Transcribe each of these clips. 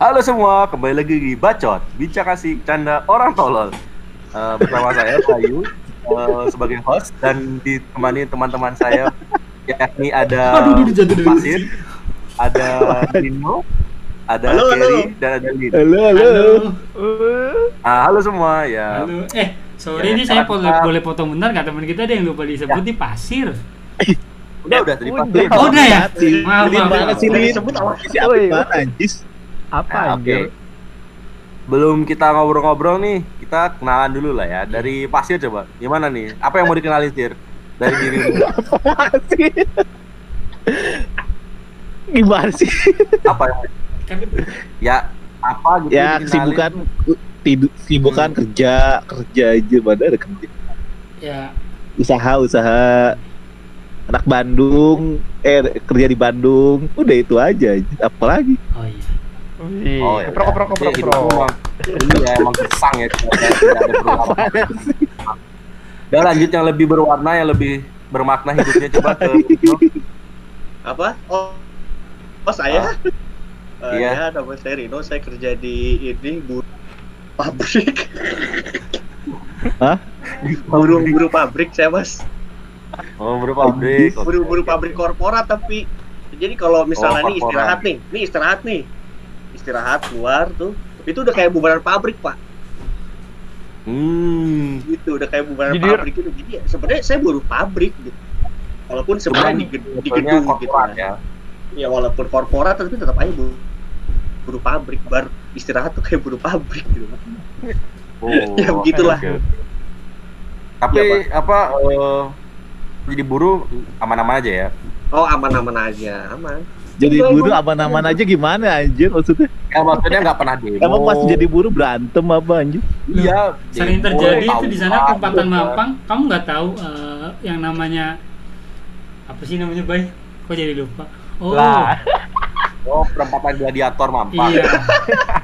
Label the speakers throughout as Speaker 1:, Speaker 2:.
Speaker 1: Halo semua, kembali lagi di Bacot, bincang kasih canda orang tolol. Eh, bersama saya Bayu eh, sebagai host dan ditemani teman-teman saya yakni ada
Speaker 2: Aduh, aduh, jatuh dulu.
Speaker 1: Pasir, ada Dino, ada
Speaker 3: Halo, halo.
Speaker 1: Kerry dan ada Lin.
Speaker 4: Halo, halo.
Speaker 2: Halo.
Speaker 1: Ah, halo semua ya.
Speaker 2: Halo. Eh,
Speaker 1: Ya,
Speaker 2: sorry nih saya
Speaker 1: sekarang
Speaker 2: boleh,
Speaker 1: kita-
Speaker 2: boleh potong bentar nggak teman kita ada yang lupa disebut di pasir.
Speaker 1: Udah udah tadi
Speaker 4: Udah.
Speaker 1: Pasir.
Speaker 2: Oh, udah ya? Maaf, maaf,
Speaker 4: sih,
Speaker 3: Udah disebut awal.
Speaker 4: Siapa
Speaker 5: Woi.
Speaker 4: mana, anjis?
Speaker 5: Apa
Speaker 1: Nah, Oke.
Speaker 5: anjir?
Speaker 1: Belum kita ngobrol-ngobrol nih, kita kenalan dulu lah ya. Dari Pasir coba. Gimana nih? Apa yang mau dikenalin, Sir? Dari diri
Speaker 4: sih? Gimana sih?
Speaker 1: Apa yang
Speaker 2: Kan
Speaker 1: ya apa gitu
Speaker 4: Ya, kesibukan tidur, kesibukan
Speaker 1: Hmm.
Speaker 4: kerja, kerja aja mana ada kerja.
Speaker 2: ya
Speaker 4: Usaha, usaha anak Bandung, eh kerja di Bandung, udah itu aja. Apa lagi?
Speaker 2: oh iya.
Speaker 5: Wih,
Speaker 1: Oh, ya
Speaker 5: keprok keprok
Speaker 1: Jadi hidup
Speaker 5: keprok.
Speaker 1: emang- Iya, emang gesang ya. Dan lanjut yang lebih berwarna, yang lebih bermakna hidupnya coba ke.
Speaker 3: Apa? Oh, oh saya?
Speaker 1: Ah.
Speaker 3: Eh,
Speaker 1: Iya.
Speaker 3: Ya, nama saya Rino. Saya kerja di ini bu pabrik.
Speaker 4: Hah?
Speaker 3: Buru-buru pabrik saya mas.
Speaker 1: Oh, berpabrik. Oke.
Speaker 3: Buru-buru pabrik korporat tapi jadi kalau misalnya
Speaker 1: Oh,
Speaker 3: nih istirahat nih, nih istirahat nih, istirahat keluar tuh, itu udah kayak bubaran pabrik pak.
Speaker 1: Hmm.
Speaker 3: Gitu, udah kayak bubaran
Speaker 5: Jadi-
Speaker 3: pabrik gitu. Jadi ya, sebenarnya saya buruh pabrik gitu. Walaupun sebenarnya di, di gedung gitu
Speaker 1: korporat
Speaker 3: ya.
Speaker 1: ya.
Speaker 3: ya walaupun korporat tapi tetap aja buruh, buruh pabrik bar istirahat tuh kayak buruh pabrik gitu
Speaker 1: Oh,
Speaker 3: Ya, begitulah.
Speaker 1: oke, oke. Tapi
Speaker 3: Iya,
Speaker 1: apa eh, jadi buruh aman-aman aja ya?
Speaker 3: oh aman-aman aja aman
Speaker 4: Jadi buruh
Speaker 3: emang.
Speaker 4: aman-aman aja gimana anjir maksudnya?
Speaker 1: Ya maksudnya nggak pernah demo.
Speaker 4: Emang pas jadi buruh berantem apa anjir?
Speaker 1: Iya.
Speaker 2: Sering
Speaker 1: demo,
Speaker 2: terjadi itu di sana perempatan. Mampang. Kamu nggak tahu eh, yang namanya apa sih namanya Bay? Kok jadi lupa? Oh,
Speaker 5: Lah.
Speaker 1: Oh, perempatan gladiator mampang.
Speaker 2: iya.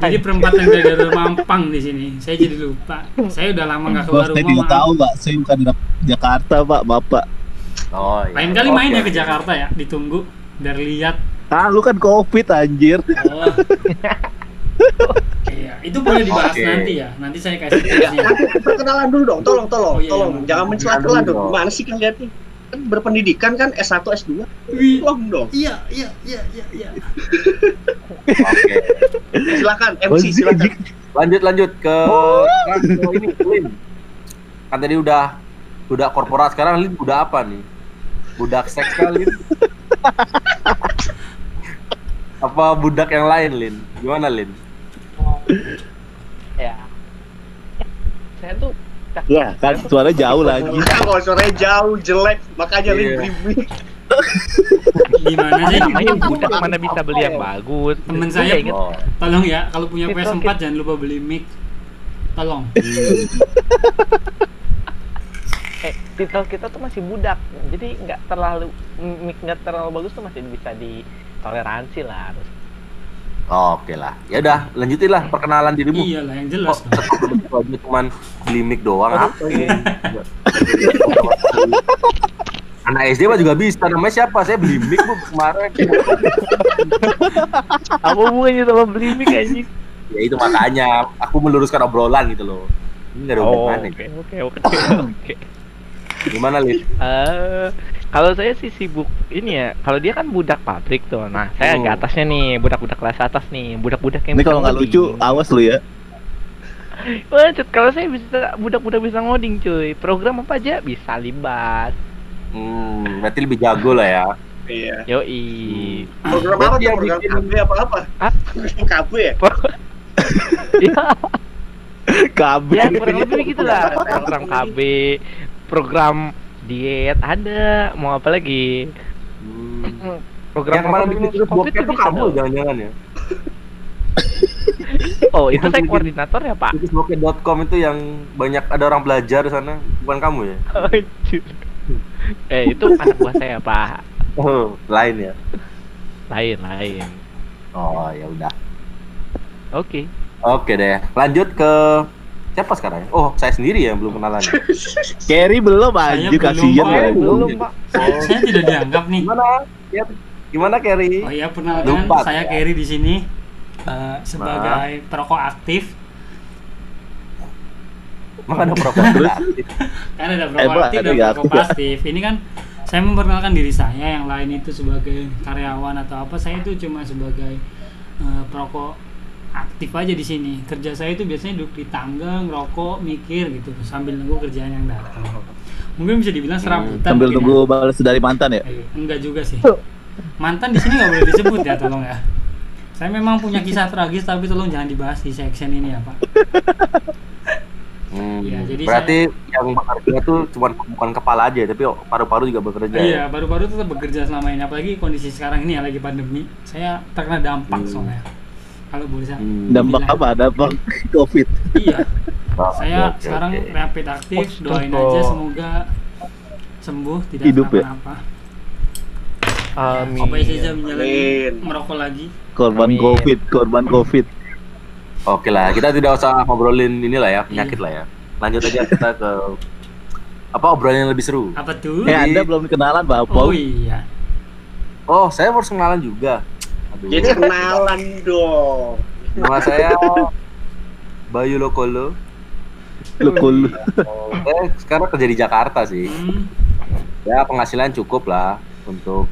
Speaker 2: jadi perempatan gladiator Mampang di sini. Saya jadi lupa. Saya udah lama nggak keluar
Speaker 4: saya
Speaker 2: rumah.
Speaker 4: tidak
Speaker 2: maaf.
Speaker 4: tahu, Pak. Saya bukan Jakarta, Pak, Bapak.
Speaker 1: Oh, iya.
Speaker 2: Lain kali main ya ke. Jakarta ya, ditunggu biar lihat.
Speaker 4: Ah, lu kan Covid anjir.
Speaker 2: Oh. Iya, itu boleh dibahas
Speaker 1: Oke.
Speaker 2: nanti ya. Nanti saya kasih
Speaker 3: ya
Speaker 2: tipsnya.
Speaker 3: nanti perkenalan dulu dong tolong tolong
Speaker 2: Oh, iya,
Speaker 3: tolong
Speaker 2: iya.
Speaker 3: jangan mencela-cela
Speaker 1: Perkenalan
Speaker 3: dong gimana sih kalian nih kan berpendidikan kan S1 S2
Speaker 2: Wih,
Speaker 3: tolong dong
Speaker 2: Iya, iya, iya, iya, iya.
Speaker 1: Oke.
Speaker 3: silakan
Speaker 4: Oh,
Speaker 3: MC silakan
Speaker 1: Lanjut lanjut ke kan, ke ini Lin. Kan tadi udah udah korporat sekarang Lin udah apa nih? Budak seks kali. apa budak yang lain Lin? Gimana Lin?
Speaker 5: Ya. Saya tuh
Speaker 4: Ya, kan suara jauh lagi.
Speaker 3: ya kalau suaranya jauh jelek makanya
Speaker 1: Iya.
Speaker 3: Lin briefing
Speaker 2: Gimana sih?
Speaker 5: namanya budak mana bisa beli yang bagus.
Speaker 2: Temen
Speaker 5: Gua
Speaker 2: saya.
Speaker 1: Oh.
Speaker 2: Tolong ya, kalau punya
Speaker 5: Itu
Speaker 2: PS4
Speaker 5: kita-
Speaker 2: jangan lupa beli mic. Tolong.
Speaker 5: Eh titel kita tuh masih budak. Jadi nggak terlalu nggak terlalu bagus tuh masih bisa ditoleransi lah harus.
Speaker 1: Oke lah. Ya udah, lanjutin lah perkenalan dirimu.
Speaker 2: Iyalah yang jelas
Speaker 1: Kok aja cuman beli mic doang apa ini? Anak SD mah juga bisa. Namanya siapa? Saya beli mic bu kemarin.
Speaker 5: Apa hubungannya sama beli mic anjing?
Speaker 1: ya itu makanya aku meluruskan obrolan gitu loh. Ini nggak ada
Speaker 5: Oh,
Speaker 1: hubungannya.
Speaker 5: oke oke oke oke.
Speaker 1: Gimana Lid?
Speaker 5: Eh, kalau saya sih sibuk ini ya. Kalau dia kan budak pabrik tuh. Nah, saya
Speaker 1: Hmm.
Speaker 5: agak atasnya nih, budak-budak kelas atas nih, budak-budak yang
Speaker 4: Ini
Speaker 5: bisa
Speaker 4: kalau nggak lucu, awas lu ya.
Speaker 5: Wah, kalau saya bisa budak-budak bisa ngoding cuy. Program apa aja bisa libas.
Speaker 1: Hmm, berarti lebih jago lah ya.
Speaker 3: iya
Speaker 5: Yoi.
Speaker 3: program apa
Speaker 1: yang
Speaker 3: program
Speaker 1: bikin-
Speaker 3: KB apa apa? KB ya
Speaker 5: ya,
Speaker 4: KB.
Speaker 5: ya kurang lebih gitu lah. Program KB, program diet ada. Mau apa lagi?
Speaker 1: Hmm.
Speaker 5: Program
Speaker 1: Yang kemarin bikin
Speaker 5: lulus
Speaker 1: tulis
Speaker 5: COVID
Speaker 1: itu kamu jangan-jangan ya?
Speaker 5: Oh, itu saya koordinator ya, Pak?
Speaker 1: Situsbokep.com itu yang banyak ada orang belajar di sana, bukan kamu ya?
Speaker 5: Anjir. eh, itu anak buah saya, Pak.
Speaker 1: Oh, lain ya.
Speaker 5: Lain, lain.
Speaker 1: Oh, ya udah.
Speaker 5: Oke.
Speaker 1: Oke deh. Lanjut ke siapa sekarang ya? Oh, saya sendiri ya yang belum kenalan.
Speaker 4: Carry belum anjir
Speaker 2: belum,
Speaker 4: kasihan
Speaker 2: Pak.
Speaker 4: ya.
Speaker 5: Belum, Pak.
Speaker 2: Saya, saya tidak dianggap nih.
Speaker 1: Gimana? Ya, gimana Kerry?
Speaker 2: Oh iya, perkenalkan
Speaker 1: Lupa.
Speaker 2: saya Kerry di sini. eh, sebagai perokok aktif
Speaker 1: Maka ada perokok aktif.
Speaker 2: kan ada perokok aktif
Speaker 4: ada
Speaker 2: dan
Speaker 4: ya,
Speaker 2: perokok
Speaker 4: aktif ya.
Speaker 2: pasif ini kan saya memperkenalkan diri saya yang lain itu sebagai karyawan atau apa saya itu cuma sebagai eh, perokok aktif aja di sini kerja saya itu biasanya duduk di tangga ngerokok mikir gitu sambil nunggu kerjaan yang datang mungkin bisa dibilang serabutan
Speaker 4: Hmm, Sambil nunggu
Speaker 2: ya.
Speaker 4: balas dari mantan ya?
Speaker 2: Eh, enggak juga sih mantan di sini nggak boleh disebut ya tolong ya saya memang punya kisah tragis tapi tolong jangan dibahas di section ini ya pak
Speaker 1: Hmm,
Speaker 2: Iya, jadi
Speaker 1: berarti yang bekerja tuh cuma bukan kepala aja, tapi paru-paru juga bekerja.
Speaker 2: Iya,
Speaker 1: ya?
Speaker 2: baru-baru tetap bekerja selama ini. Apalagi kondisi sekarang ini ya lagi pandemi. Saya terkena dampak
Speaker 1: Hmm.
Speaker 2: soalnya. Kalau boleh saya.
Speaker 1: Hmm.
Speaker 4: Dampak
Speaker 2: bilang.
Speaker 4: apa? Dampak COVID.
Speaker 2: Iya.
Speaker 1: Oh,
Speaker 2: Saya
Speaker 1: oke,
Speaker 2: sekarang
Speaker 1: oke.
Speaker 2: rapid aktif. Doain
Speaker 5: Astaga.
Speaker 2: aja semoga sembuh, tidak
Speaker 4: Hidup ya?
Speaker 2: kenapa-napa.
Speaker 5: Amin.
Speaker 2: Supaya saya menjalani
Speaker 3: Amin.
Speaker 2: merokok lagi.
Speaker 4: Korban
Speaker 5: Amin.
Speaker 4: COVID, korban COVID.
Speaker 1: Oke lah, kita tidak usah ngobrolin inilah ya, penyakit
Speaker 2: Iya.
Speaker 1: lah ya. Lanjut aja kita ke apa obrolan yang lebih seru.
Speaker 2: Apa tuh?
Speaker 4: Eh, Anda belum kenalan, Pak
Speaker 2: Oh iya.
Speaker 1: Oh, saya harus kenalan juga.
Speaker 3: Jadi kenalan dong.
Speaker 1: Nama saya Bayu Lokolo.
Speaker 4: Kul.
Speaker 1: Saya sekarang kerja di Jakarta sih.
Speaker 2: Hmm,
Speaker 1: Ya penghasilan cukup lah untuk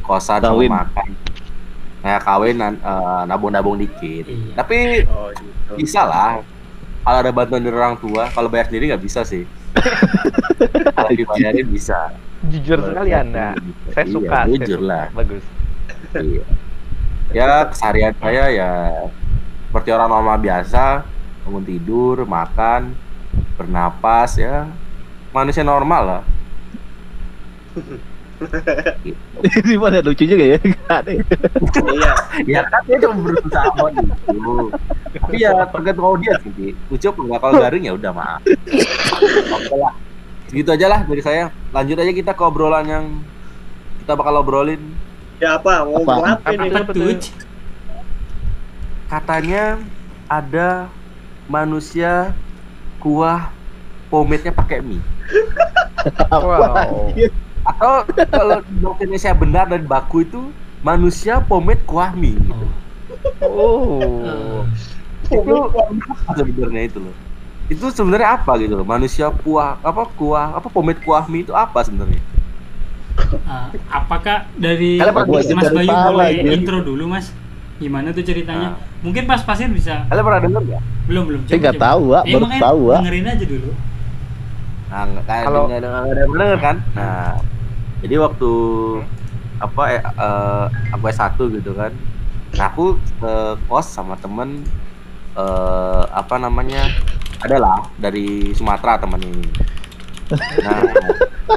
Speaker 1: kosan sama
Speaker 4: Kawin.
Speaker 1: makan. Nah, kawin nan- eh, nabung-nabung dikit.
Speaker 2: Iya.
Speaker 1: Tapi
Speaker 3: Oh, gitu.
Speaker 1: bisa lah. Kalau ada bantuan dari orang tua, kalau bayar sendiri nggak bisa sih. kalau dibayarin bisa.
Speaker 5: Jujur sekali Anda. Saya
Speaker 1: Iya,
Speaker 5: suka. saya
Speaker 1: jujur
Speaker 5: suka.
Speaker 1: lah.
Speaker 5: Bagus.
Speaker 1: Iya. Ya keseharian saya ya seperti orang normal biasa, bangun tidur, makan, bernapas ya manusia normal lah.
Speaker 4: Ini mana lucu juga ya? Nggak ya?
Speaker 3: Iya.
Speaker 1: ya kan dia cuma berusaha buat gitu. Tapi ya tergantung audiens sih. Lucu apa enggak kalau garing ya udah maaf. Oke lah. Segitu aja lah dari saya. Lanjut aja kita ke obrolan yang kita bakal obrolin.
Speaker 3: Ya apa? Mau
Speaker 4: Apa?
Speaker 3: apa ini?
Speaker 2: Apa tuh?
Speaker 1: Katanya ada manusia kuah pomade-nya pakai mie.
Speaker 5: Wow.
Speaker 1: Atau kalau dokternya saya benar dan baku itu manusia pomade kuah mie gitu.
Speaker 5: Oh.
Speaker 1: Itu apa sebenarnya itu loh. Itu sebenarnya apa gitu loh? Manusia kuah apa kuah apa pomade kuah mie itu apa sebenarnya?
Speaker 2: Ah, apakah dari Mas
Speaker 4: dengar
Speaker 2: Bayu boleh
Speaker 4: anjir.
Speaker 2: intro dulu Mas? Gimana tuh ceritanya?
Speaker 1: Nah.
Speaker 2: Mungkin pas pasir bisa.
Speaker 1: Kalian pernah dengar nggak?
Speaker 2: Belum belum.
Speaker 4: Saya nggak tahu, Wak.
Speaker 2: Eh,
Speaker 4: Baru tahu, Wak.
Speaker 2: Dengerin aja dulu.
Speaker 1: Nah,
Speaker 5: Kalau-
Speaker 1: nggak ada yang denger kan? Nah, jadi waktu apa eh, eh, aku S1 gitu kan. Nah, aku ke kos sama temen eh apa namanya? Adalah dari Sumatera temen ini. Nah,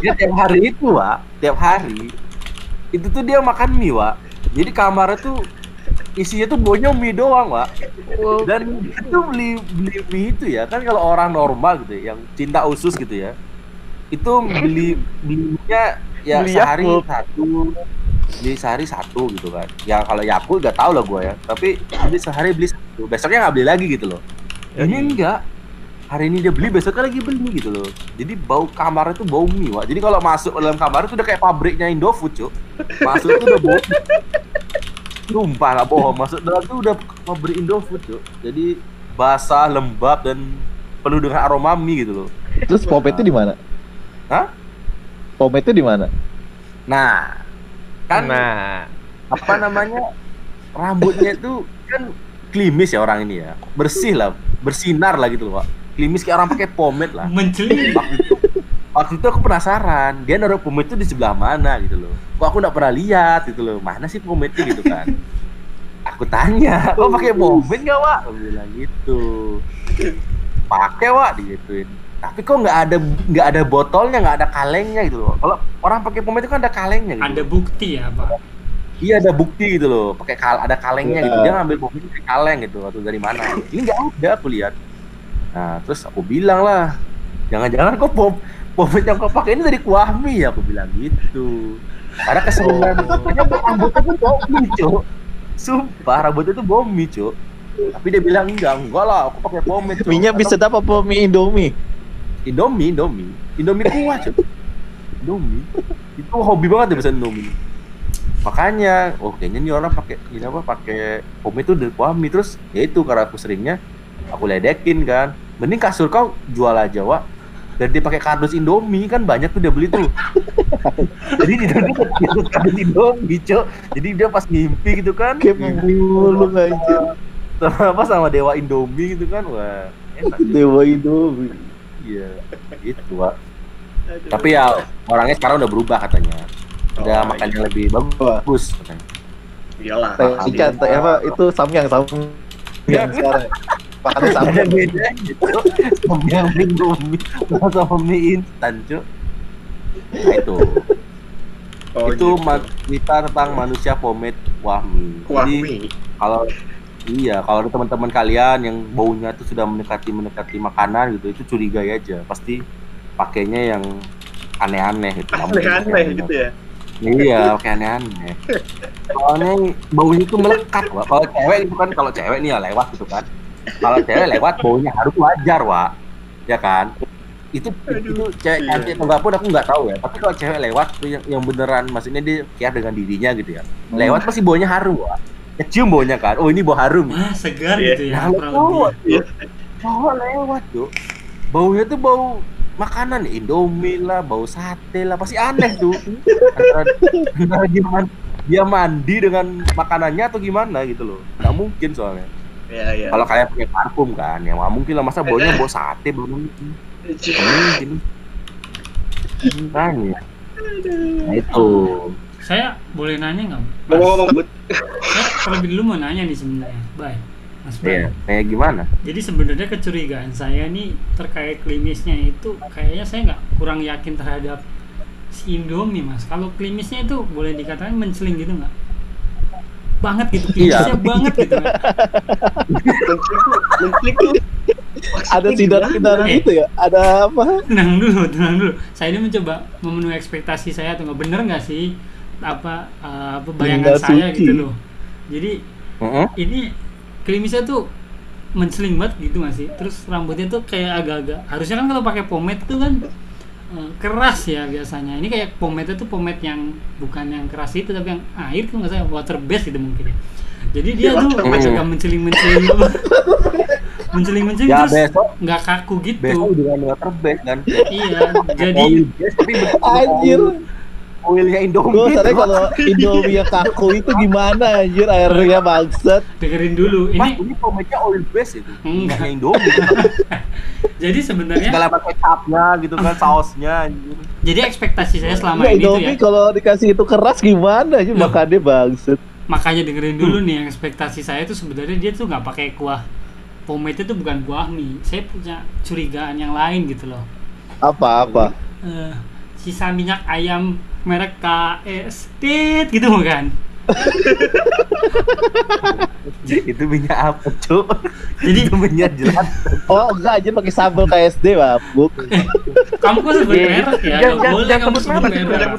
Speaker 1: dia tiap hari itu, Wak, tiap hari. Itu tuh dia makan mie, Wak. Jadi kamarnya tuh isinya tuh baunya mie doang, Wak. Dan itu beli beli mie itu ya. Kan kalau orang normal gitu ya, yang cinta usus gitu ya itu beli belinya ya
Speaker 5: Beli
Speaker 1: sehari
Speaker 5: Yakult.
Speaker 1: satu. Beli sehari satu gitu kan. Ya kalau Yakult gak tau lah gue ya. Tapi beli sehari beli satu. Besoknya nggak beli lagi gitu loh. Ini enggak hari ini dia beli besoknya lagi beli gitu loh jadi bau kamarnya tuh bau mie Wak. jadi kalau masuk ke dalam kamar itu udah kayak pabriknya Indofood cuk masuk tuh udah bau Sumpah gak bohong, masuk dalam tuh udah pabrik Indofood cuk Jadi basah, lembab, dan penuh dengan aroma mie gitu loh
Speaker 4: Terus pomade itu di mana?
Speaker 1: Hah?
Speaker 4: Pomade itu di mana?
Speaker 1: Nah, kan
Speaker 5: Nah.
Speaker 1: apa namanya rambutnya itu kan klimis ya orang ini ya Bersih lah, bersinar lah gitu loh Pak Klimis kayak orang pakai pomade lah.
Speaker 2: Menceli.
Speaker 1: waktu itu, waktu itu aku penasaran dia naruh pomade itu di sebelah mana gitu loh. Kok aku nggak pernah lihat gitu loh mana sih pomade gitu kan? Aku tanya kok pakai pomade nggak wak? Aku bilang gitu. Pakai wak digituin. Tapi kok nggak ada nggak ada botolnya nggak ada kalengnya gitu loh? Kalau orang pakai pomade itu kan ada kalengnya gitu
Speaker 2: Ada bukti ya, Pak.
Speaker 1: iya ada bukti gitu loh pakai kal ada kalengnya gitu. Dia ngambil pomade pakai kaleng gitu atau dari mana. Ini nggak ada aku lihat nah terus aku bilang lah jangan-jangan kok pom pomade yang kau pakai ini dari kuah mie ya aku bilang gitu. Karena keseruan Kayaknya rambutnya tuh bau mie cuk. Sumpah rambutnya tuh bau mie cuk. Tapi dia bilang enggak enggak lah aku pakai pomade Cuk."
Speaker 4: Minyak bisa dapat apa mie Indomie?
Speaker 1: Indomie Indomie. Indomie kuah cuk. Indomie. Itu hobi banget ya pesan Indomie. Makanya oh kayaknya nih orang pakai ini apa pakai pomade itu dari kuah mie terus ya itu karena aku seringnya aku ledekin kan. Mending kasur kau jual aja wak. Dan dia pakai kardus Indomie kan banyak tuh dia beli tuh. Jadi dia dia kardus Indomie cok. Jadi dia pas ngimpi gitu kan.
Speaker 4: Mulu aja.
Speaker 1: apa sama dewa Indomie gitu kan. Wah enak.
Speaker 4: Dewa Indomie.
Speaker 1: iya itu wak. Tapi ya orangnya sekarang udah berubah katanya. Udah
Speaker 3: Oh,
Speaker 1: makannya lebih bagus katanya.
Speaker 3: Iyalah.
Speaker 4: Ikan, teh apa itu samyang samyang sekarang. Makannya
Speaker 1: ada
Speaker 4: samyang.
Speaker 1: beda gitu sama yang Indomie sama mie instan cok nah itu
Speaker 3: Oh,
Speaker 1: itu
Speaker 3: gitu.
Speaker 1: cerita tentang manusia pomade wahmi jadi
Speaker 3: mie.
Speaker 1: kalau iya kalau ada teman-teman kalian yang baunya tuh sudah mendekati mendekati makanan gitu itu curigai aja pasti pakainya yang aneh-aneh gitu
Speaker 3: Aneh-aneh gitu ya.
Speaker 1: iya kayak aneh-aneh soalnya baunya itu melekat Wak. kalau cewek itu kan kalau cewek nih ya lewat gitu kan kalau cewek lewat baunya harus wajar wa ya kan itu itu cewek
Speaker 3: iya.
Speaker 1: cantik atau enggak pun aku nggak tahu ya tapi kalau cewek lewat tuh yang, yang beneran maksudnya dia care dengan dirinya gitu ya lewat pasti baunya harum wa ya, cium baunya kan oh ini bau harum
Speaker 2: Wah, segar
Speaker 3: Iya.
Speaker 2: gitu ya.
Speaker 1: Nah,
Speaker 2: kurang
Speaker 1: lewat
Speaker 2: lebih.
Speaker 1: tuh. Cowok lewat tuh. Baunya tuh bau makanan Indomie lah, bau sate lah, pasti aneh tuh. Antara, antara gimana dia mandi dengan makanannya atau gimana gitu loh. Nggak mungkin soalnya.
Speaker 3: Iya, iya.
Speaker 1: Kalau kalian pakai parfum kan, ya nggak mungkin lah masa baunya bau sate bau mungkin. Mungkin. Kan ya. Nah itu.
Speaker 2: Saya boleh nanya nggak? Mas?
Speaker 3: But
Speaker 2: Saya terlebih dulu mau nanya nih sebenarnya. Bye. Mas Bray.
Speaker 1: Ya, kayak gimana?
Speaker 2: Jadi sebenarnya kecurigaan saya nih terkait klinisnya itu kayaknya saya nggak kurang yakin terhadap si Indomie mas. Kalau klinisnya itu boleh dikatakan menceling gitu nggak? Banget gitu,
Speaker 1: Iya.
Speaker 2: banget gitu.
Speaker 3: Menclik tuh, tuh.
Speaker 4: Ada
Speaker 3: Maksudnya
Speaker 4: sidar-sidar
Speaker 2: gimana?
Speaker 4: gitu ya? Ada apa?
Speaker 2: Tenang dulu, tenang dulu. Saya ini mencoba memenuhi ekspektasi saya atau nggak bener nggak sih apa eh, apa bayangan saya
Speaker 4: suci.
Speaker 2: gitu loh. Jadi
Speaker 1: Heeh.
Speaker 2: ini klimisnya tuh menceling banget gitu nggak sih terus rambutnya tuh kayak agak-agak harusnya kan kalau pakai pomade tuh kan eh, keras ya biasanya. Ini kayak pomade tuh pomade yang bukan yang keras itu tapi yang air tuh nggak saya water based gitu mungkin ya. Jadi dia
Speaker 3: Ya,
Speaker 2: tuh agak menceling menceling menceling menceling
Speaker 1: Ya
Speaker 2: terus nggak kaku gitu.
Speaker 1: Besok dengan water base kan.
Speaker 2: iya jadi
Speaker 1: base tapi
Speaker 4: Anjir.
Speaker 1: Oilnya Indomie.
Speaker 4: Gue sadar kalau Indomie yang kaku itu gimana anjir airnya bangsat.
Speaker 2: dengerin dulu
Speaker 1: Mas,
Speaker 2: ini
Speaker 1: ini pomade-nya oil base itu.
Speaker 2: Enggak.
Speaker 1: Enggak Indomie.
Speaker 2: jadi sebenarnya
Speaker 1: Segala macam kecapnya gitu kan, sausnya anjir.
Speaker 2: jadi ekspektasi saya selama
Speaker 4: Nggak,
Speaker 2: ini tuh ya
Speaker 4: Indomie kalau dikasih itu keras gimana
Speaker 2: Loh.
Speaker 4: makannya bangsat.
Speaker 2: makanya dengerin dulu nih yang ekspektasi saya tuh sebenarnya dia tuh nggak pakai kuah pomade itu bukan kuah mie saya punya curigaan yang lain gitu loh
Speaker 4: Apa apa?
Speaker 2: Eh, sisa minyak ayam merek KS Tit gitu bukan
Speaker 1: itu minyak apa, Cuk?
Speaker 2: Jadi-
Speaker 1: itu minyak jelas.
Speaker 4: Oh enggak aja pakai sambal KSD mabuk.
Speaker 2: kamu kok sebut
Speaker 5: Iya,
Speaker 2: merek ya
Speaker 5: jangan-
Speaker 2: Nggak boleh
Speaker 5: jangan
Speaker 2: kamu
Speaker 5: sebut merek.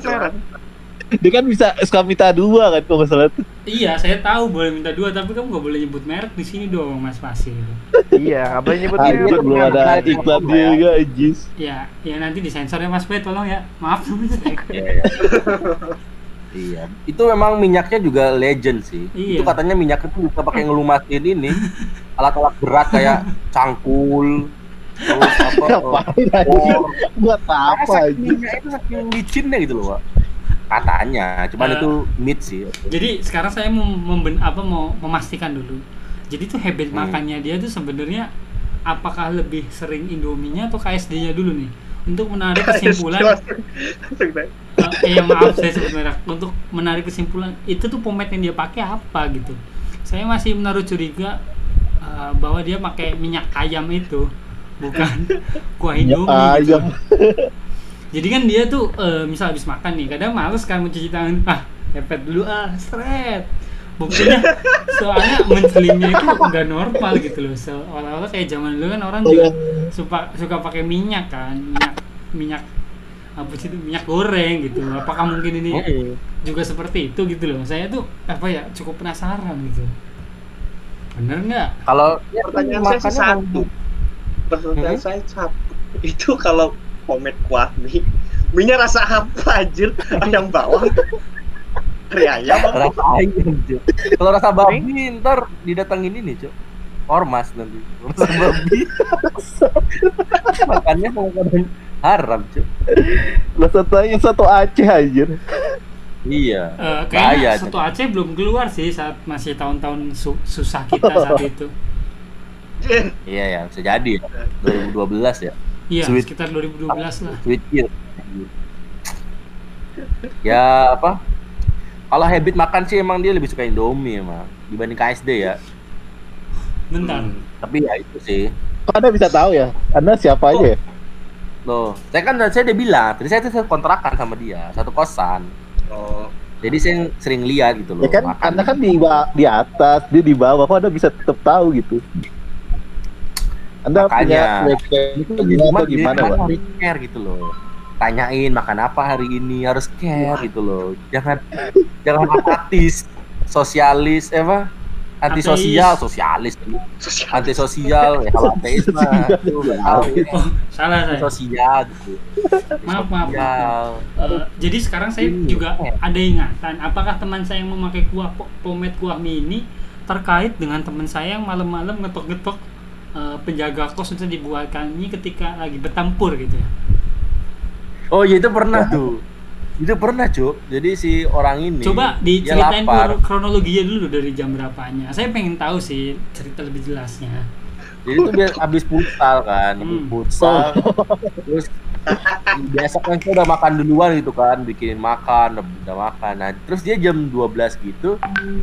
Speaker 4: Dia kan bisa SK minta dua kan kalau salah tuh.
Speaker 2: iya saya tahu boleh minta dua tapi kamu nggak boleh nyebut merek di sini dong mas Pasir
Speaker 5: Iya, nggak boleh nyebut merek.
Speaker 4: belum ada iklan dia juga anjis.
Speaker 2: ya ya nanti disensor ya mas Pe tolong ya maaf
Speaker 1: Iya, iya. Iya, itu memang minyaknya juga legend sih.
Speaker 2: Iya.
Speaker 1: Itu katanya minyak itu bisa pakai ngelumasin ini alat-alat berat kayak cangkul, terus apa?
Speaker 4: Ngapain?
Speaker 1: Oh,
Speaker 4: Buat
Speaker 1: Karena
Speaker 4: apa
Speaker 1: saking
Speaker 4: anjir?
Speaker 1: minyak itu saking licinnya gitu loh, Pak. Katanya, cuman
Speaker 2: Eh.
Speaker 1: itu myth sih.
Speaker 2: Jadi sekarang saya mau memben, apa mau memastikan dulu. Jadi tuh habit
Speaker 1: Hmm.
Speaker 2: makannya dia tuh sebenarnya apakah lebih sering Indominya atau KSD-nya dulu nih untuk menarik kesimpulan.
Speaker 3: Naik.
Speaker 2: eh, maaf saya sebut merek untuk menarik kesimpulan itu tuh pomade yang dia pakai apa gitu. Saya masih menaruh curiga eh, bahwa dia pakai minyak ayam itu bukan kuah Indomie gitu. Jadi kan dia tuh eh, misal habis makan nih, kadang males kan mencuci tangan. Ah, epet dulu ah, seret. Buktinya soalnya mencelingnya itu udah normal gitu loh. Seolah-olah kayak zaman dulu kan orang juga suka suka pakai minyak kan, minyak minyak apa sih itu minyak goreng gitu. Apakah mungkin ini
Speaker 1: Mm-mm.
Speaker 2: juga seperti itu gitu loh. Saya tuh apa ya cukup penasaran gitu. Bener nggak?
Speaker 1: Kalau ya,
Speaker 3: Pertanyaan saya satu. Pertanyaan
Speaker 1: Hmm?
Speaker 3: saya satu. Itu kalau pomade kuah mie, mie rasa apa anjir? Ayam bawang. Kari ayam
Speaker 1: rasa ayam kalau rasa babi ntar didatengin ini cok ormas nanti. Rasa babi. Makannya makanan haram cok
Speaker 4: satu yang satu Aceh anjir.
Speaker 1: iya. Bahaya,
Speaker 2: kayaknya satu Aceh belum keluar sih saat masih tahun-tahun su- susah kita saat itu.
Speaker 1: iya ya bisa jadi ya. 2012 ya
Speaker 2: Iya,
Speaker 1: Sweet.
Speaker 2: sekitar 2012 lah.
Speaker 1: sweet year ya apa kalau habit makan sih emang dia lebih suka Indomie emang dibanding KSD ya
Speaker 2: Bentar.
Speaker 3: Hmm.
Speaker 1: tapi ya itu sih
Speaker 4: Kok Anda bisa tahu ya? Anda siapa aja ya?
Speaker 1: loh saya kan saya udah bilang tadi saya tuh kontrakan sama dia satu kosan
Speaker 3: Oh,
Speaker 1: jadi saya sering lihat gitu loh
Speaker 4: Ya kan
Speaker 1: makan.
Speaker 4: Anda kan di di atas, dia di bawah. Kok Anda bisa tetap tahu gitu? Anda punya
Speaker 1: Makanya.
Speaker 4: background itu gimana gimana, Pak?
Speaker 1: harus care gitu loh tanyain makan apa hari ini harus care gitu loh jangan jangan apatis sosialis eh apa antisosial sosialis
Speaker 3: sosial.
Speaker 1: antisosial ya kalau ateis mah tahu
Speaker 2: Oh, salah saya.
Speaker 1: sosial gitu
Speaker 2: Maaf, maaf. Eh, jadi sekarang saya
Speaker 1: Ini.
Speaker 2: juga ada ingatan. Apakah teman saya yang memakai kuah po- pomade kuah mini terkait dengan teman saya yang malam-malam ngetok-ngetok eh, penjaga kos dibuatkan mie ketika lagi bertempur gitu ya?
Speaker 1: oh iya itu pernah tuh itu pernah cuk jadi si orang ini
Speaker 2: Coba diceritain krono- kronologinya dulu dari jam berapanya. Saya pengen tahu sih cerita lebih jelasnya.
Speaker 1: jadi tuh dia habis futsal kan
Speaker 2: Hmm.
Speaker 1: futsal terus biasa kan kita udah makan duluan gitu kan bikin makan udah, makan nah terus dia jam 12 gitu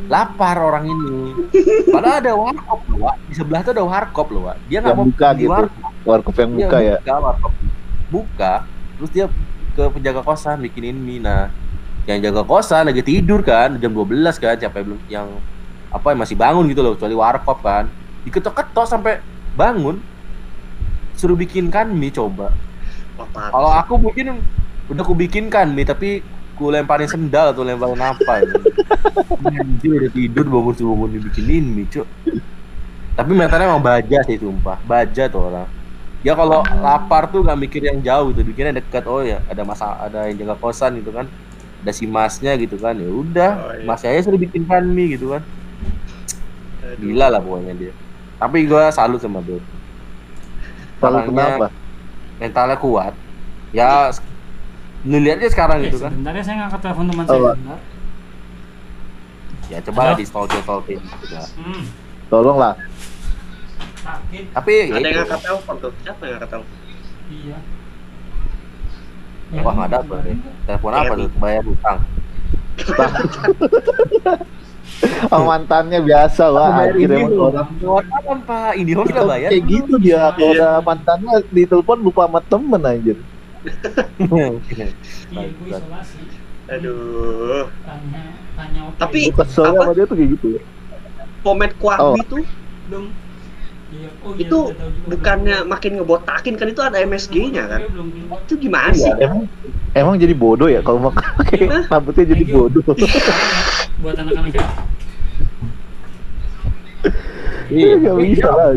Speaker 1: lapar orang ini padahal ada warkop loh Wak. di sebelah tuh ada warkop loh Wak. dia nggak mau
Speaker 4: buka gitu.
Speaker 1: warkop
Speaker 4: Warkop yang
Speaker 1: Iya,
Speaker 4: buka ya.
Speaker 1: buka warkop buka terus dia ke penjaga kosan bikinin mie nah yang jaga kosan lagi tidur kan jam 12 kan siapa yang belum yang apa yang masih bangun gitu loh kecuali warkop kan diketok-ketok sampai bangun suruh bikinkan mie coba? Kalau aku mungkin udah aku bikinkan mie tapi ku lemparin sendal atau lemparin apa ya. Anjir udah tidur bangun subuh bangun dibikinin mie cuk. Tapi mentalnya emang baja sih sumpah. Baja tuh orang. Dia kalau lapar tuh nggak mikir yang jauh gitu. Bikinnya dekat oh ya ada masa ada yang jaga kosan gitu kan. Ada si masnya gitu kan. Ya udah
Speaker 3: Oh, iya.
Speaker 1: mas saya suruh bikinkan mie gitu kan.
Speaker 3: Aduh.
Speaker 1: gila lah pokoknya dia. Tapi gua salut sama dia. Orangnya
Speaker 4: kenapa?
Speaker 1: Mentalnya kuat ya lu lihat aja sekarang
Speaker 2: Eh,
Speaker 1: gitu kan
Speaker 2: sebentar ya saya ngangkat telepon teman
Speaker 4: Oh,
Speaker 2: saya. Bentar.
Speaker 1: ya coba
Speaker 2: Halo?
Speaker 1: di stalking gitu ya.
Speaker 2: Hmm,
Speaker 4: Tolonglah.
Speaker 2: sakit.
Speaker 1: tapi ya
Speaker 3: Ada yang ngangkat telepon tuh. Siapa yang ngangkat telepon?
Speaker 2: Iya.
Speaker 1: wah nggak dapet ya telepon apa tuh bayar hutang
Speaker 4: Oh, mantannya biasa anjir
Speaker 1: ini
Speaker 4: emang orang
Speaker 1: apa pak ini harus udah bayar
Speaker 4: kayak gitu dia kalau udah mantannya ditelepon lupa sama temen anjir
Speaker 2: Iya, gue isolasi.
Speaker 3: Aduh.
Speaker 2: Tanya, tanya oke.
Speaker 3: Tapi-
Speaker 4: kesel
Speaker 3: Apa?
Speaker 4: sama dia tuh kayak gitu
Speaker 3: Pomade kuah
Speaker 4: Oh.
Speaker 3: mie tuh
Speaker 2: belum. Iya, oh iya,
Speaker 3: itu bukannya
Speaker 2: belum.
Speaker 3: makin ngebotakin kan itu ada MSG-nya kan?
Speaker 2: Belum keluar.
Speaker 3: Itu gimana sih?
Speaker 4: Iya, emang emang jadi bodoh ya kalau mau pakai rambutnya jadi bodoh
Speaker 2: Buat anak-anak ya.
Speaker 1: iya
Speaker 4: Gak bisa lah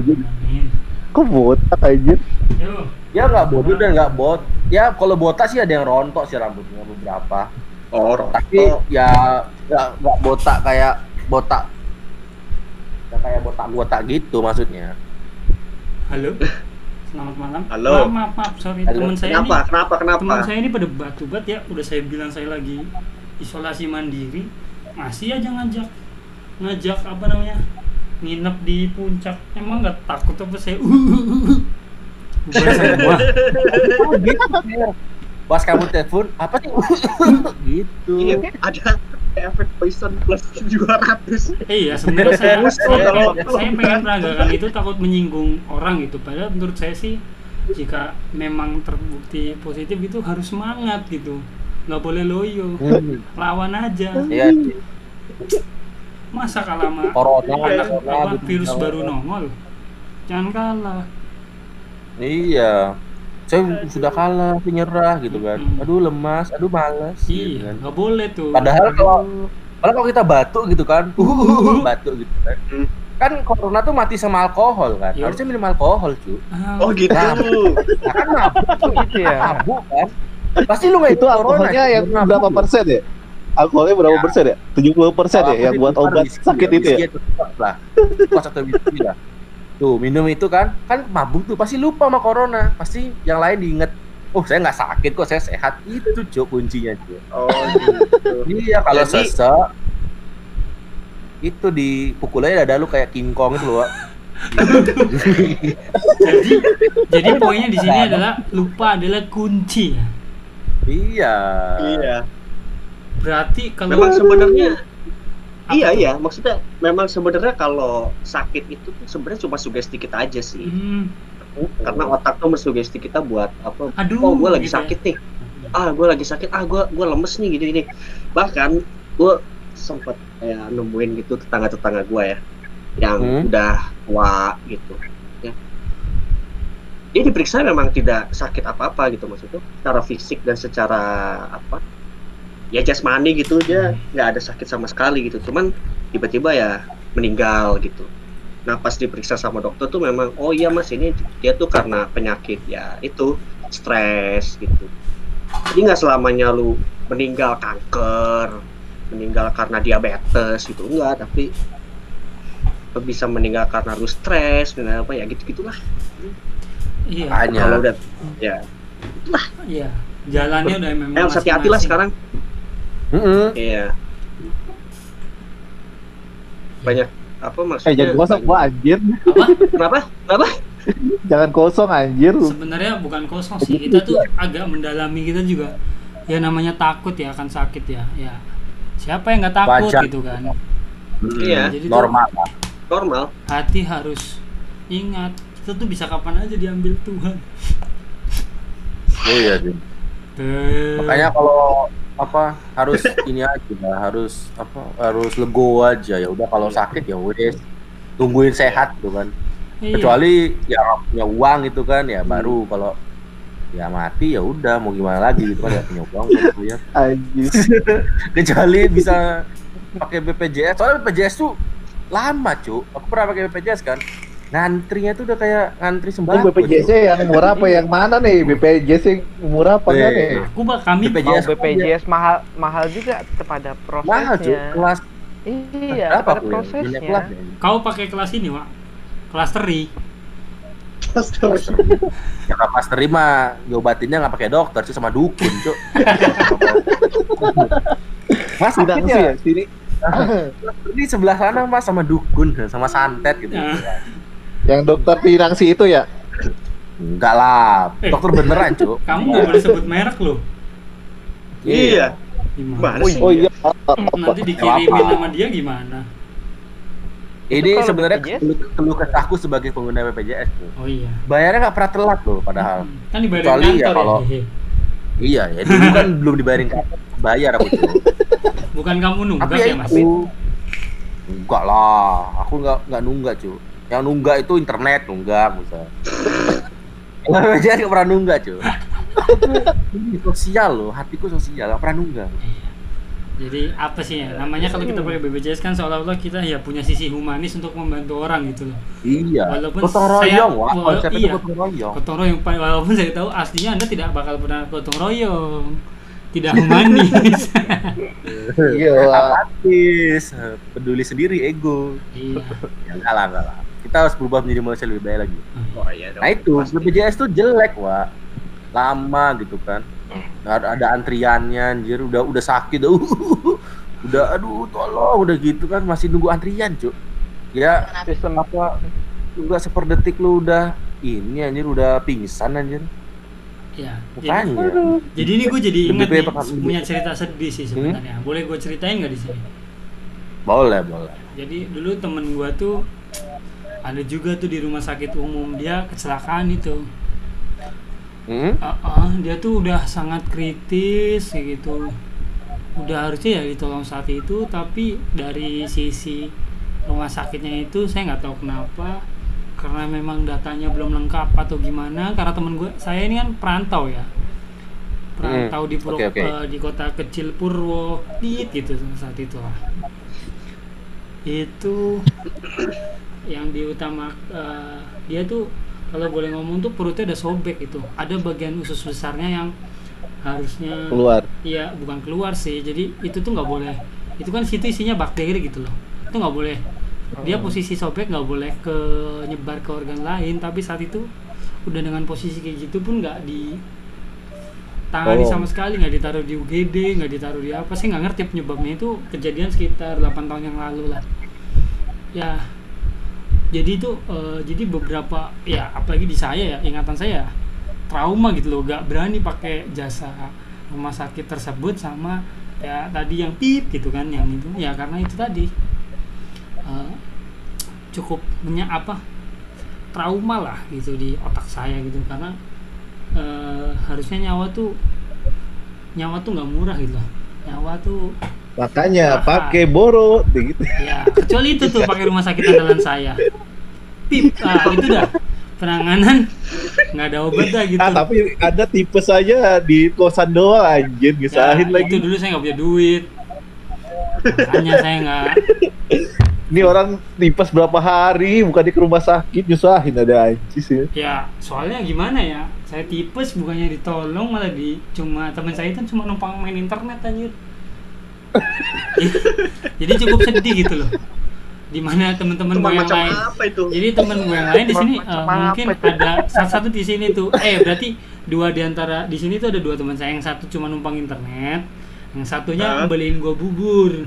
Speaker 4: kok botak anjir
Speaker 2: Yo.
Speaker 1: ya nggak bodoh dan nggak bot ya kalau botak sih ada yang rontok sih rambutnya beberapa
Speaker 3: Oh,
Speaker 1: tapi
Speaker 3: oh,
Speaker 1: ya nggak nggak botak kayak botak nggak kayak botak-botak gitu maksudnya
Speaker 2: Halo. Selamat malam.
Speaker 3: Halo.
Speaker 2: Maaf, maaf, maaf. Sorry,
Speaker 1: Halo.
Speaker 2: teman saya
Speaker 3: kenapa?
Speaker 2: ini
Speaker 3: Kenapa? Kenapa?
Speaker 2: teman saya ini pada batu-bat ya udah saya bilang saya lagi isolasi mandiri masih aja ngajak ngajak apa namanya nginep di puncak emang nggak takut apa saya Bukan semua
Speaker 1: Oh, gitu pas kamu telepon apa sih gitu
Speaker 3: Iya, ada efek poison plus 200.
Speaker 2: iya sebenarnya saya, saya, saya pengen peragakan itu takut menyinggung orang gitu. Padahal menurut saya sih jika memang terbukti positif itu harus semangat gitu. Nggak boleh loyo.
Speaker 1: Hmm,
Speaker 2: lawan aja.
Speaker 1: Iya.
Speaker 2: Masa kalah sama
Speaker 1: corona
Speaker 2: anak apa, virus baru nongol? Jangan kalah.
Speaker 1: Iya saya sudah kalah saya nyerah gitu kan
Speaker 2: Hmm.
Speaker 1: aduh lemas aduh malas gitu
Speaker 2: iya
Speaker 1: kan.
Speaker 2: nggak boleh tuh
Speaker 1: Padahal kalau Padahal kalau kita batuk gitu kan, batuk gitu kan.
Speaker 3: Hmm.
Speaker 1: Kan corona tuh mati sama alkohol kan.
Speaker 2: Iya.
Speaker 1: Harusnya minum alkohol, cu.
Speaker 2: Ah,
Speaker 3: Oh gitu.
Speaker 1: Nah, Nah, kan mabuk tuh
Speaker 5: gitu ya
Speaker 1: mabuk kan. Pasti lu nggak
Speaker 4: itu alkoholnya yang berapa persen ya alkoholnya berapa
Speaker 1: Ya.
Speaker 4: persen ya? 70 persen ya yang buat obat sakit
Speaker 1: ya,
Speaker 4: itu ya?
Speaker 1: lah whisky lah tuh minum itu kan kan mabuk tuh pasti lupa sama corona. Pasti yang lain diinget oh saya nggak sakit kok saya sehat. Itu cok kuncinya cok
Speaker 3: Oh, gitu.
Speaker 1: iya kalau
Speaker 3: Jadi-
Speaker 1: sesek itu dipukul aja dada lu kayak King Kong itu loh
Speaker 2: jadi jadi poinnya di sini adalah lupa adalah kunci. Ya
Speaker 1: iya.
Speaker 3: Iya.
Speaker 2: berarti kalau
Speaker 3: Memang sebenarnya Iya iya, maksudnya memang sebenarnya kalau sakit itu tuh sebenarnya cuma sugesti kita aja sih.
Speaker 2: Hmm,
Speaker 3: Karena otak tuh mensugesti kita buat apa?
Speaker 2: aduh
Speaker 3: Oh, gue lagi
Speaker 2: gitu ya.
Speaker 3: sakit nih. Ah, gue lagi sakit. Ah, gue gue lemes nih gini gini. Bahkan gue sempet kayak nemuin gitu tetangga-tetangga gue ya, yang
Speaker 1: Hmm.
Speaker 3: udah tua gitu. Ya. Dia diperiksa memang tidak sakit apa-apa gitu maksudnya, secara fisik dan secara apa? Ya jasmani gitu dia nggak ada sakit sama sekali gitu. Cuman tiba-tiba ya meninggal gitu. Nah pas diperiksa sama dokter tuh memang oh iya mas ini dia tuh karena penyakit ya itu stres gitu. Jadi nggak selamanya lu meninggal kanker, meninggal karena diabetes gitu enggak, tapi lu bisa meninggal karena lu stres dan apa ya gitu gitulah.
Speaker 2: iya
Speaker 1: Makanya.
Speaker 3: Kalau udah ya,
Speaker 2: iya jalannya udah memang
Speaker 3: eh, hati-hati lah
Speaker 2: masing-masing.
Speaker 3: Sekarang.
Speaker 1: Mm-mm.
Speaker 3: Iya. Banyak apa
Speaker 4: Eh
Speaker 3: maksudnya?
Speaker 4: jangan kosong gua anjir.
Speaker 2: apa
Speaker 3: Kenapa? Kenapa?
Speaker 4: Jangan kosong anjir.
Speaker 2: sebenarnya bukan kosong sih kita tuh agak mendalami kita juga ya namanya takut ya akan sakit ya ya siapa yang nggak takut gitu kan
Speaker 1: Mm,
Speaker 3: Iya.
Speaker 2: Jadi tuh-
Speaker 1: normal lah.
Speaker 3: Normal.
Speaker 2: hati harus ingat kita tuh bisa kapan aja diambil Tuhan
Speaker 1: iya sih
Speaker 2: Tuh.
Speaker 1: makanya kalau apa harus ini aja harus apa harus legowo aja. Ya udah kalau sakit ya wes tungguin sehat tuh kan.
Speaker 2: Iya.
Speaker 1: kecuali ya punya uang itu kan ya baru kalau ya mati ya udah mau gimana lagi gitu kan ya punya uang gitu ya. Kecuali bisa pakai BPJS soalnya BPJS tuh lama cu aku pernah pakai BPJS kan ngantrinya tuh udah kayak ngantri
Speaker 4: Ini
Speaker 1: sembako
Speaker 4: BPJS yang murah apa yang mana nih? BPJS yang murah apa enggak
Speaker 1: Eh,
Speaker 4: nih?
Speaker 2: aku bak kami
Speaker 1: BPJS.
Speaker 5: Mau BPJS mahal mahal juga kepada prosesnya.
Speaker 1: mahal cu kelas
Speaker 5: Iya,
Speaker 1: aku ya?
Speaker 5: prosesnya.
Speaker 1: Kelas ya.
Speaker 2: kau pakai kelas ini Wak kelas teri
Speaker 1: ya kalau pas terima diobatinnya nggak pakai dokter sih sama dukun cu mas
Speaker 4: sih
Speaker 1: ya
Speaker 4: ya sini.
Speaker 1: ini sebelah sana mas sama dukun sama santet gitu
Speaker 2: Ya.
Speaker 4: Yang dokter Pinangsi itu ya.
Speaker 1: enggak lah.
Speaker 2: Eh.
Speaker 1: dokter beneran cu
Speaker 2: kamu nggak boleh sebut merek loh.
Speaker 3: Iya.
Speaker 2: gimana
Speaker 3: Mana sih?
Speaker 4: Oh iya.
Speaker 2: nanti dikirimin sama dia gimana?
Speaker 1: Ini sebenarnya keluh kesahku sebagai pengguna BPJS tuh
Speaker 2: oh iya.
Speaker 1: Bayarnya nggak pernah telat loh padahal.
Speaker 2: Kan dibayar
Speaker 1: Kecuali ya
Speaker 2: kantor
Speaker 1: kalau-
Speaker 2: ya
Speaker 1: iya ya dulu kan belum dibayarin kantor bayar aku tuh
Speaker 2: bukan kamu nunggak ya
Speaker 1: ya
Speaker 2: mas?
Speaker 1: itu. Enggak lah aku nggak nggak nunggak cu yang nunggak itu internet nunggak bisa yang BPJS nggak pernah nunggak cu aku tuh ini sosial loh hatiku sosial nggak pernah nunggak
Speaker 2: Iya. Jadi apa sih ya? Namanya kalau kita pakai BPJS kan seolah-olah kita ya punya sisi humanis untuk membantu orang gitu loh.
Speaker 1: iya
Speaker 2: Walaupun
Speaker 1: gotong
Speaker 2: saya-
Speaker 1: royong wah
Speaker 2: wala-
Speaker 1: konsepnya
Speaker 2: iya.
Speaker 1: gotong royong
Speaker 2: Gotong royong walaupun saya tahu aslinya Anda tidak bakal pernah gotong royong. Tidak humanis.
Speaker 4: Iya.
Speaker 1: apatis peduli sendiri ego
Speaker 2: iya.
Speaker 1: ya enggak lah enggak lah kita harus berubah menjadi manusia lebih baik lagi.
Speaker 3: Oh iya dong.
Speaker 1: Nah itu
Speaker 3: Pasti.
Speaker 1: BPJS tuh jelek wa lama gitu kan. Nggak ada, ada antriannya anjir. Udah udah sakit udah udah aduh tolong. Udah gitu kan masih nunggu antrian cuk. Ya
Speaker 5: Sistem
Speaker 1: apa? enggak seperdetik lu udah. Ini anjir udah pingsan anjir.
Speaker 2: Iya. Jadi,
Speaker 1: makanya
Speaker 2: jadi ini gue jadi ingat
Speaker 1: BPJS
Speaker 2: nih, punya cerita sedih sih sebenarnya. Boleh gue ceritain nggak di sini?
Speaker 1: boleh boleh.
Speaker 2: Jadi dulu temen gue tuh ada juga tuh di rumah sakit umum dia kecelakaan itu.
Speaker 1: hmm?
Speaker 2: Ah, ah, dia tuh udah sangat kritis gitu udah harusnya ya ditolong saat itu tapi dari sisi rumah sakitnya itu saya nggak tahu kenapa karena memang datanya belum lengkap atau gimana karena temen gue saya ini kan perantau ya perantau di Purwo-
Speaker 1: oke, oke.
Speaker 2: eh, di kota kecil Purwodit gitu saat itu lah itu yang diutama eh, dia tuh kalau boleh ngomong tuh perutnya udah sobek itu ada bagian usus besarnya yang harusnya
Speaker 4: keluar
Speaker 2: Iya, bukan keluar sih. Jadi itu tuh nggak boleh. Itu kan situ isinya bakteri gitu loh. Itu nggak boleh. Dia posisi sobek nggak boleh ke nyebar ke organ lain. Tapi saat itu udah dengan posisi kayak gitu pun nggak di tangani
Speaker 4: Oh.
Speaker 2: sama sekali nggak ditaruh di UGD nggak ditaruh di apa sih nggak ngerti penyebabnya itu kejadian sekitar 8 tahun yang lalu lah ya jadi itu eh, jadi beberapa ya apalagi di saya ya ingatan saya trauma gitu loh. Gak berani pakai jasa rumah sakit tersebut sama ya tadi yang pip gitu kan yang itu. Ya karena itu tadi eh, cukup menya apa trauma lah gitu di otak saya gitu. Karena eh, harusnya nyawa tuh nyawa tuh nggak murah gitu nyawa tuh
Speaker 4: makanya pakai boro gitu
Speaker 2: ya kecuali itu tuh pakai rumah sakit andalan saya. Pip ah itu dah. Penanganan nggak ada obat dah gitu.
Speaker 4: Ah tapi ada tipe saja di kosan doang anjir
Speaker 2: Ya,
Speaker 4: gisahin
Speaker 2: itu
Speaker 4: lagi
Speaker 2: dulu saya nggak punya duit. Makanya saya nggak.
Speaker 4: Ini orang tipes berapa hari bukan di ke rumah sakit nyusahin ada anjis ya
Speaker 2: ya soalnya gimana ya? Saya tipes bukannya ditolong malah di cuma teman saya kan cuma numpang main internet anjir jadi cukup sedih gitu loh. Di mana teman-teman
Speaker 3: Teman
Speaker 2: gue yang lain.
Speaker 3: apa itu?
Speaker 2: jadi teman gue yang lain di sini
Speaker 5: apa
Speaker 2: mungkin ada salah satu di sini tuh. Eh berarti dua di antara di sini tuh ada dua teman saya. Yang satu cuma numpang internet yang satunya
Speaker 3: Hah?
Speaker 2: beliin gua bubur.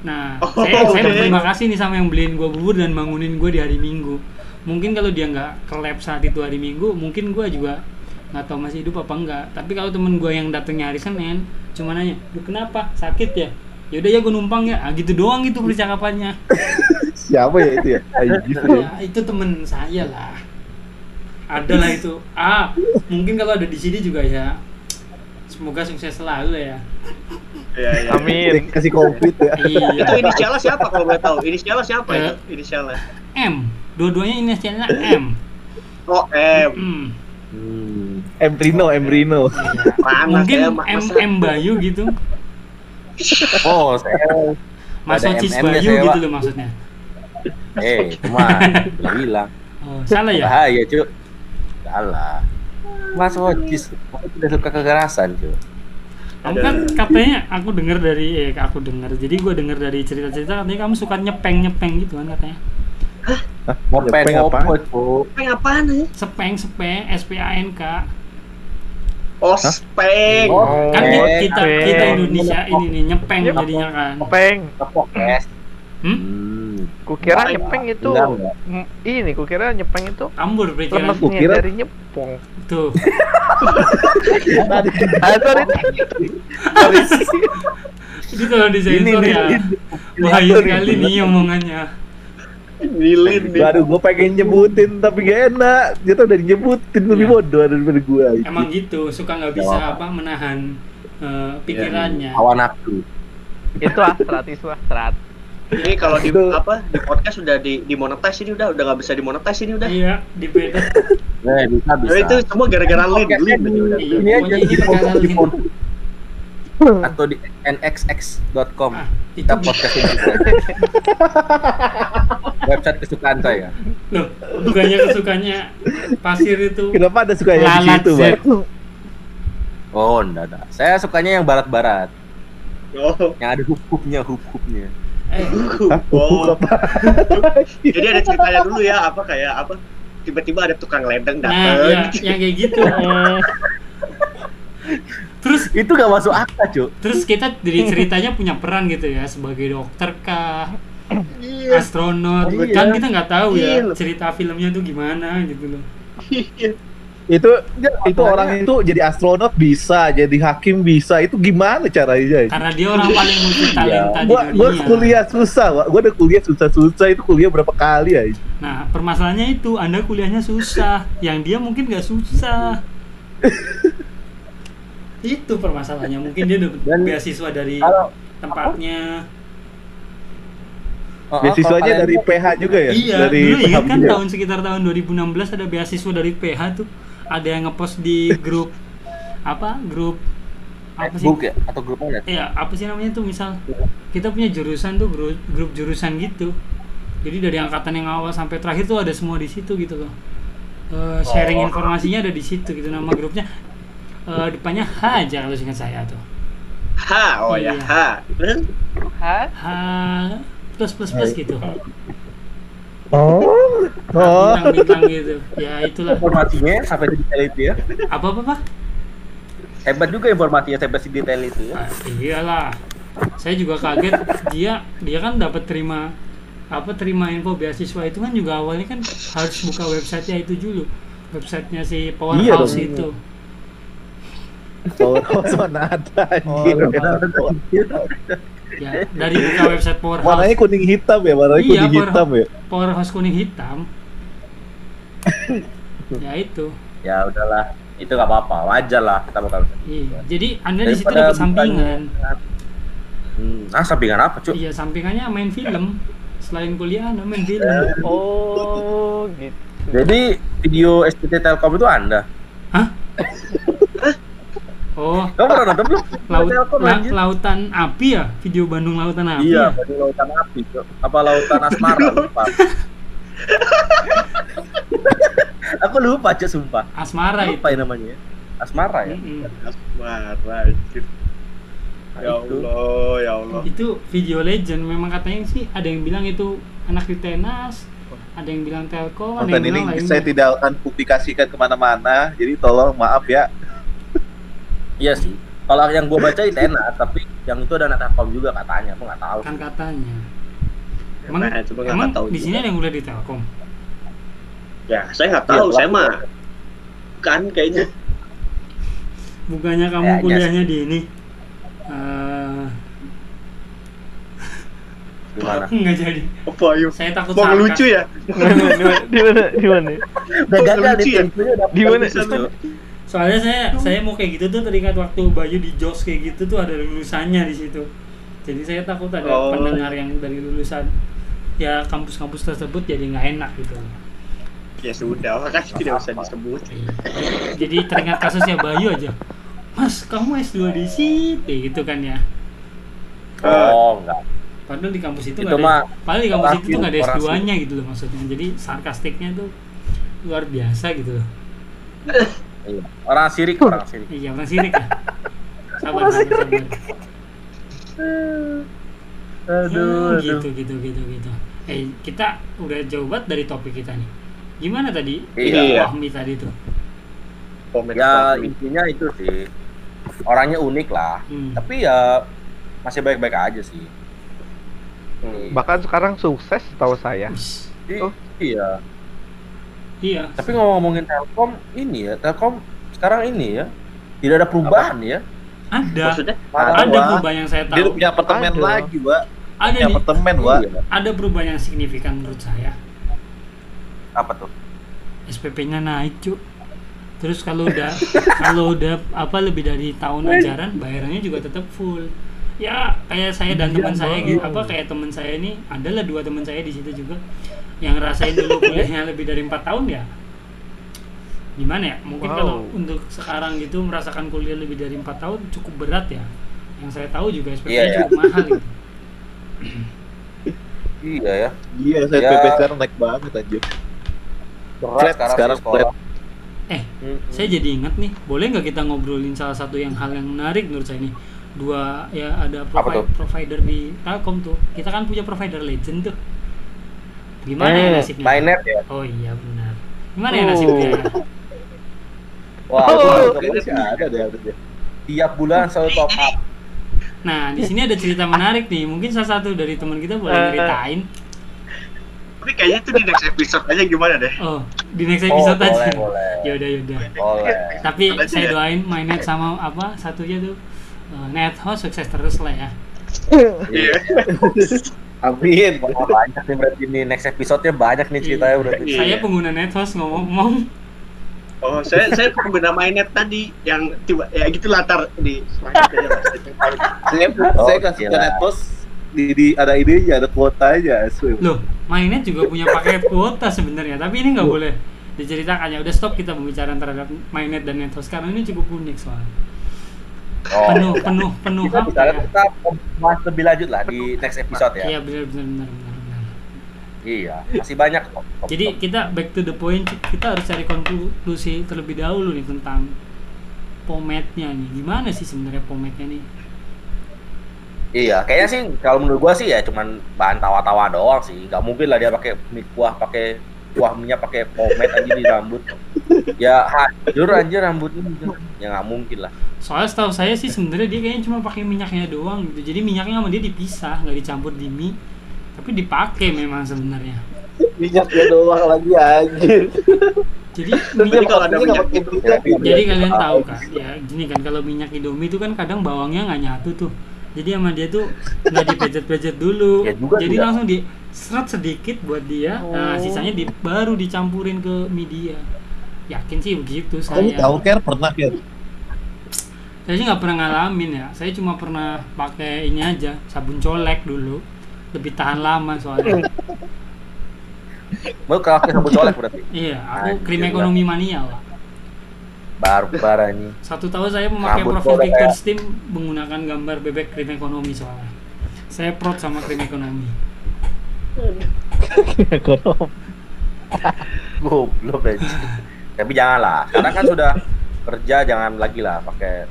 Speaker 2: Nah
Speaker 3: Oh,
Speaker 2: saya saya
Speaker 3: oke.
Speaker 2: berterima kasih nih sama yang beliin gua bubur dan bangunin gua di hari minggu. Mungkin kalau dia nggak ke lab saat itu hari minggu mungkin gua juga nggak tahu masih hidup apa enggak tapi kalau temen gua yang datangnya hari senin cuma nanya lu kenapa sakit ya yaudah ya gue numpang ya ah, gitu doang gitu percakapannya
Speaker 4: siapa ya itu ya ya.
Speaker 2: ya itu temen saya lah ada lah itu ah mungkin kalau ada di sini juga ya semoga sukses selalu ya
Speaker 3: Iya, iya.
Speaker 5: Amin.
Speaker 4: kasih covid ya
Speaker 2: iya
Speaker 3: Itu inisialnya siapa kalau boleh tahu? Inisialnya siapa
Speaker 2: Eh.
Speaker 3: itu? Inisialnya.
Speaker 2: M dua-duanya inisialnya M
Speaker 3: Oh, M.
Speaker 2: Hmm.
Speaker 1: Hmm.
Speaker 4: M Rino M Rino
Speaker 2: mungkin
Speaker 3: ya,
Speaker 2: M M Bayu gitu.
Speaker 1: Oh, saya
Speaker 2: Mas Ocis Bayu
Speaker 1: saya,
Speaker 2: gitu loh maksudnya.
Speaker 1: Eh cuma bilang
Speaker 2: oh, salah ya?
Speaker 1: Bahaya cuy salah. Mas Wojis aku tidak suka kekerasan cuy
Speaker 2: kamu kan katanya aku dengar dari eh aku dengar jadi gue dengar dari cerita-cerita katanya kamu suka nyepeng nyepeng gitu kan katanya
Speaker 4: Nyepeng apaan?
Speaker 1: apa cuy
Speaker 3: Peng apaan ya?
Speaker 2: sepeng sepeng S P A N K
Speaker 3: Ospeng.
Speaker 5: Oh,
Speaker 2: kan
Speaker 1: Nyepeng.
Speaker 2: kita
Speaker 5: nyepeng.
Speaker 2: kita Indonesia ini nih nyepeng
Speaker 5: Nyepeng.
Speaker 2: jadinya kan
Speaker 5: Peng.
Speaker 1: tepok es
Speaker 2: hmm?
Speaker 1: hmm.
Speaker 5: Kukira
Speaker 3: Nyepeng.
Speaker 5: nyepeng itu
Speaker 1: Enggak, enggak.
Speaker 5: mm, ini kukira nyepeng itu
Speaker 2: ambur pikiran
Speaker 4: Kukira-
Speaker 5: dari nyepong.
Speaker 2: tuh
Speaker 4: Tadi
Speaker 5: Ah, sorry. sorry.
Speaker 2: itu kalau di
Speaker 4: ini
Speaker 2: sensor
Speaker 4: nih
Speaker 2: ya bahaya sekali nih omongannya
Speaker 3: Lilin nih.
Speaker 4: Waduh, gue pengen nyebutin tapi gak enak. Dia tuh udah nyebutin lebih
Speaker 2: Iya.
Speaker 4: bodoh daripada gue.
Speaker 2: emang gitu suka nggak bisa apa menahan eh, pikirannya
Speaker 1: hawa nafsu
Speaker 5: itu astrat itu astrat.
Speaker 3: Ini kalau di apa di podcast udah di dimonetize ini udah udah nggak bisa dimonetize ini udah.
Speaker 2: iya di beda
Speaker 1: eh bisa bisa
Speaker 3: Nah, itu semua gara-gara Lin,
Speaker 1: Podcast
Speaker 3: ini udah.
Speaker 2: Iya,
Speaker 1: ini aja di
Speaker 2: Lin.
Speaker 1: Atau di nxx.com
Speaker 2: ah, itu
Speaker 1: kita podcast ini website kesukaan saya
Speaker 2: loh bukannya kesukaannya pasir itu
Speaker 4: Kenapa ada suka yang di situ. Bang?
Speaker 1: oh enggak enggak saya sukanya yang barat-barat
Speaker 3: Oh.
Speaker 1: yang ada hukum-hukumnya hukum-hukumnya
Speaker 2: eh
Speaker 4: Hah?
Speaker 3: Oh.
Speaker 4: Apa?
Speaker 3: Jadi ada ceritanya dulu ya apa kayak apa tiba-tiba ada tukang ledeng
Speaker 2: nah
Speaker 3: dateng.
Speaker 2: ya, yang kayak gitu eh. terus
Speaker 1: itu gak masuk akal cuy
Speaker 2: terus kita dari ceritanya punya peran gitu ya sebagai dokter kah
Speaker 3: Iya.
Speaker 2: astronot
Speaker 1: Iya.
Speaker 2: kan kita nggak tahu ya
Speaker 3: Iya.
Speaker 2: cerita filmnya tuh gimana gitu loh
Speaker 3: Iya.
Speaker 4: itu itu orang itu jadi astronot bisa, jadi hakim bisa. Itu gimana caranya?
Speaker 2: karena dia orang paling multi talenta di
Speaker 4: Gua gua
Speaker 2: dunia
Speaker 4: kuliah susah, Wak. Gua udah kuliah susah-susah itu kuliah berapa kali ya?
Speaker 2: nah permasalahannya itu anda kuliahnya susah yang dia mungkin nggak susah itu permasalahannya mungkin dia dapat
Speaker 1: Dan-
Speaker 2: beasiswa dari
Speaker 1: kalau
Speaker 2: tempatnya
Speaker 1: oh, oh,
Speaker 4: Beasiswanya dari PH juga ya?
Speaker 2: iya
Speaker 4: dari
Speaker 2: dulu ingat
Speaker 4: PH
Speaker 2: kan
Speaker 4: juga?
Speaker 2: tahun sekitar tahun 2016 ada beasiswa dari PH tuh ada yang ngepost di grup apa grup apa sih
Speaker 1: book ya atau grup mana
Speaker 2: Iya, apa sih namanya tuh misal kita punya jurusan tuh grup, grup jurusan gitu. Jadi dari angkatan yang awal sampai terakhir tuh ada semua di situ gitu loh. Eh, sharing
Speaker 3: Oh.
Speaker 2: informasinya ada di situ gitu nama grupnya. Eh, depannya H aja kalau ingat saya tuh.
Speaker 3: H, oh ya
Speaker 2: Iya.
Speaker 3: H. Terus
Speaker 5: Hah?
Speaker 2: H plus plus plus gitu.
Speaker 4: Oh. Oh.
Speaker 2: Bintang-bintang gitu. Ya itulah.
Speaker 1: Informasinya sampai sedetail itu ya.
Speaker 2: Apa apa Pak?
Speaker 1: Hebat juga informasinya sampai sedetail itu ya.
Speaker 2: Ah, iyalah. Saya juga kaget dia dia kan dapat terima apa terima info beasiswa itu kan juga awalnya kan harus buka websitenya itu dulu websitenya si Powerhouse
Speaker 4: Iya dong.
Speaker 2: itu
Speaker 4: Powerhouse mana ada anjir.
Speaker 2: ya dari buka website Powerhouse
Speaker 4: Warnanya kuning hitam ya, warnanya
Speaker 2: Iya,
Speaker 4: kuning
Speaker 2: Power-
Speaker 4: hitam ya.
Speaker 2: Powerhouse kuning hitam ya itu
Speaker 1: Ya udahlah, itu nggak apa-apa, wajar lah kita bakal.
Speaker 2: iya jadi anda di situ dapat sampingan
Speaker 1: Hmm, ah sampingan apa cuy?
Speaker 2: iya sampingannya main film selain kuliah anda main film
Speaker 5: Oh, gitu.
Speaker 1: Jadi video SPT Telkom itu anda?
Speaker 2: hah oh
Speaker 1: Kamu pernah nonton belum?
Speaker 2: laut
Speaker 1: Telkom
Speaker 2: la-
Speaker 1: anjir.
Speaker 2: lautan api ya video Bandung lautan api
Speaker 1: Iya,
Speaker 2: ya?
Speaker 1: dari lautan api. Apa lautan asmara? lupa. Aku lupa cuy sumpah.
Speaker 2: asmara itu
Speaker 1: Lupa ya namanya. Asmara ya.
Speaker 3: Anjir.
Speaker 1: Nah,
Speaker 3: Ya
Speaker 1: itu.
Speaker 3: Allah, ya Allah.
Speaker 2: itu video legend memang katanya sih ada yang bilang itu anak di tenas ada yang bilang telkom ada yang
Speaker 4: ini
Speaker 2: bilang
Speaker 4: saya
Speaker 2: lainnya
Speaker 4: tidak akan publikasikan ke mana-mana, jadi tolong maaf ya.
Speaker 1: Iya sih. Kalau yang gua baca itu enak, tapi yang itu ada anak Telkom juga katanya. Aku nggak tahu.
Speaker 2: kan katanya emang
Speaker 3: Nah, nggak
Speaker 2: emang
Speaker 3: tahu
Speaker 2: di sini
Speaker 3: juga.
Speaker 2: ada yang kuliah di telkom
Speaker 3: Ya, saya nggak tahu,
Speaker 1: Iya,
Speaker 3: saya mah kan kayaknya.
Speaker 2: bukannya kamu
Speaker 1: Kayaknya
Speaker 2: kuliahnya di ini Eh,
Speaker 1: Gimana?
Speaker 2: nggak jadi
Speaker 3: Apa yuk?
Speaker 2: saya takut
Speaker 3: Mau ngelucu ya?
Speaker 5: Di mana? Di mana? Di mana?
Speaker 1: Udah gagal
Speaker 3: lucu
Speaker 1: nih
Speaker 3: ya?
Speaker 1: infonya udah
Speaker 5: Di mana?
Speaker 2: Soalnya saya saya mau kayak gitu tuh teringat waktu Bayu di Jos kayak gitu tuh ada lulusannya di situ. Jadi saya takut ada
Speaker 3: Oh.
Speaker 2: pendengar yang dari lulusan ya kampus-kampus tersebut jadi nggak enak gitu.
Speaker 3: Ya sudah, makanya tidak usah disebut.
Speaker 2: jadi teringat kasusnya Bayu aja. Mas kamu S2 di situ gitu kan ya?
Speaker 1: Oh, enggak.
Speaker 2: padahal di kampus itu
Speaker 1: Itu
Speaker 2: nggak
Speaker 1: mah
Speaker 2: ada padahal di kampus itu tuh nggak ada
Speaker 1: orang
Speaker 2: S2 nya gitu loh maksudnya. Jadi sarkastiknya tuh luar biasa gitu loh
Speaker 1: Iya. Orang sirik, orang sirik.
Speaker 2: iya orang sirik ya sabar sabar sabar
Speaker 1: Aduh,
Speaker 2: Ya,
Speaker 1: aduh.
Speaker 2: gitu gitu gitu gitu eh kita udah jauh banget dari topik kita nih gimana tadi
Speaker 1: Iya.
Speaker 2: Wahmi tadi tuh
Speaker 3: Komen
Speaker 1: Ya intinya itu sih. Orangnya unik lah.
Speaker 2: Hmm.
Speaker 1: Tapi ya masih baik-baik aja sih.
Speaker 3: Hmm.
Speaker 5: Bahkan sekarang sukses tahu saya.
Speaker 2: Ush,
Speaker 5: Oh.
Speaker 1: Iya.
Speaker 2: Iya
Speaker 1: Tapi ngomong-ngomongin Telkom ini ya, Telkom sekarang ini ya tidak ada perubahan ya.
Speaker 2: ada
Speaker 3: Maksudnya?
Speaker 2: Ada perubahan yang saya
Speaker 4: Dia
Speaker 2: tahu
Speaker 4: punya apartemen
Speaker 5: Aduh.
Speaker 4: lagi, Wak.
Speaker 2: ada
Speaker 4: Punya apartemen, Wak.
Speaker 1: Iya.
Speaker 2: ada perubahan yang signifikan menurut saya
Speaker 1: Apa tuh?
Speaker 2: SPP-nya naik cuk terus kalau udah kalau udah apa lebih dari tahun ajaran bayarannya juga tetap full ya kayak saya dan teman saya gitu apa kayak teman saya ini adalah dua teman saya di situ juga yang ngerasain dulu kuliahnya lebih dari empat tahun ya gimana ya mungkin
Speaker 5: Wow.
Speaker 2: kalau untuk sekarang gitu merasakan kuliah lebih dari empat tahun cukup berat ya yang saya tahu juga SPP-nya
Speaker 1: Iya, iya.
Speaker 2: cukup mahal gitu
Speaker 1: Iya ya.
Speaker 4: Iya, saya
Speaker 1: Ya.
Speaker 4: Sekarang naik banget anjir.
Speaker 1: Berat
Speaker 4: Flat
Speaker 1: sekarang,
Speaker 4: sekarang,
Speaker 1: sekolah.
Speaker 2: eh
Speaker 1: Mm-mm.
Speaker 2: saya jadi ingat nih boleh nggak kita ngobrolin salah satu yang hal yang menarik menurut saya nih dua ya ada
Speaker 1: Apa
Speaker 2: provi-
Speaker 1: tuh?
Speaker 2: provider di Telkom tuh kita kan punya provider legend tuh gimana ya
Speaker 1: Hmm,
Speaker 2: nasibnya
Speaker 1: Mynet ya.
Speaker 2: oh iya benar gimana ya nasibnya ya?
Speaker 1: Wah,
Speaker 5: Oh.
Speaker 1: itu
Speaker 4: ada deh harusnya.
Speaker 1: tiap bulan selalu top up.
Speaker 2: nah di sini ada cerita menarik nih mungkin salah satu dari teman kita boleh
Speaker 5: Eh.
Speaker 2: ceritain
Speaker 3: Tapi kayaknya itu di next episode aja gimana deh?
Speaker 2: oh di next episode
Speaker 1: oh,
Speaker 2: aja
Speaker 1: boleh, boleh.
Speaker 2: yaudah yaudah
Speaker 1: Boleh.
Speaker 2: tapi
Speaker 3: Aja
Speaker 2: saya
Speaker 3: ya.
Speaker 2: doain mainnet sama apa satunya tuh eh, NetHouse sukses terus lah ya
Speaker 3: Iya.
Speaker 4: Amin.
Speaker 1: Wah, banyak nih berarti nih next episode-nya banyak nih ceritanya berarti.
Speaker 3: Iya.
Speaker 2: saya pengguna NetHouse ngomong-ngomong
Speaker 3: Oh, saya saya pengguna mainnet tadi yang tiba ya gitu latar di ya, Mas.
Speaker 4: Saya
Speaker 1: Oh,
Speaker 4: saya kasih ke
Speaker 1: gila.
Speaker 4: Netpos di, di ada ide ada kuota aja.
Speaker 2: Loh, mainnet juga punya paket kuota sebenarnya, tapi ini nggak boleh diceritakan ya. Udah stop kita pembicaraan terhadap mainnet dan nethouse karena ini cukup unik soalnya.
Speaker 1: Oh.
Speaker 2: Penuh, penuh, penuh
Speaker 1: Kita bisa
Speaker 2: ya?
Speaker 1: kita bahas lebih lanjut lah di next episode ya.
Speaker 2: Iya benar, benar, benar, benar.
Speaker 1: Iya, masih banyak kok.
Speaker 2: Jadi kita back to the point, kita harus cari konklusi terlebih dahulu nih tentang pomade-nya nih. Gimana sih sebenarnya pomade-nya nih?
Speaker 1: Iya, kayaknya sih kalau menurut gua sih ya cuman bahan tawa-tawa doang sih. Gak mungkin lah dia pakai mie kuah pakai kuah minyak pakai pomade aja di rambut. Ya hancur anjir rambutnya. Ya nggak mungkin lah.
Speaker 2: Soalnya setahu saya sih sebenarnya dia kayaknya cuma pakai minyaknya doang gitu. Jadi minyaknya sama dia dipisah, nggak dicampur di mie. Tapi dipakai memang sebenarnya.
Speaker 4: Minyaknya doang lagi anjir.
Speaker 2: Jadi minyak,
Speaker 3: kalau ada minyak
Speaker 4: pakai
Speaker 3: gitu,
Speaker 4: minyak,
Speaker 2: jadi kalian tahu kan, ya gini kan kalau minyak Indomie itu kan kadang bawangnya nggak nyatu tuh. Jadi sama dia tuh nggak dipejet-pejet dulu.
Speaker 1: Ya juga
Speaker 2: jadi
Speaker 1: juga.
Speaker 2: langsung di serat sedikit buat dia. Nah, sisanya di, baru dicampurin ke mie dia. Yakin sih begitu
Speaker 6: Kamu
Speaker 2: saya.
Speaker 6: tahu Ker pernah Ker?
Speaker 2: Saya sih nggak pernah ngalamin ya. Saya cuma pernah pakai ini aja, sabun colek dulu. Lebih tahan lama soalnya.
Speaker 1: Mau kalau pakai sabun colek berarti.
Speaker 2: iya, aku krim
Speaker 1: lah.
Speaker 2: ekonomi mania lah.
Speaker 1: Barbar anjing.
Speaker 2: Satu tahun saya memakai
Speaker 1: Rambut
Speaker 2: profil Victor
Speaker 1: ya.
Speaker 2: Steam menggunakan gambar bebek krim ekonomi soalnya. Saya proud sama krim ekonomi.
Speaker 4: Ekonom.
Speaker 1: Goblok aja. Tapi jangan lah. Karena kan sudah kerja jangan lagi lah pakai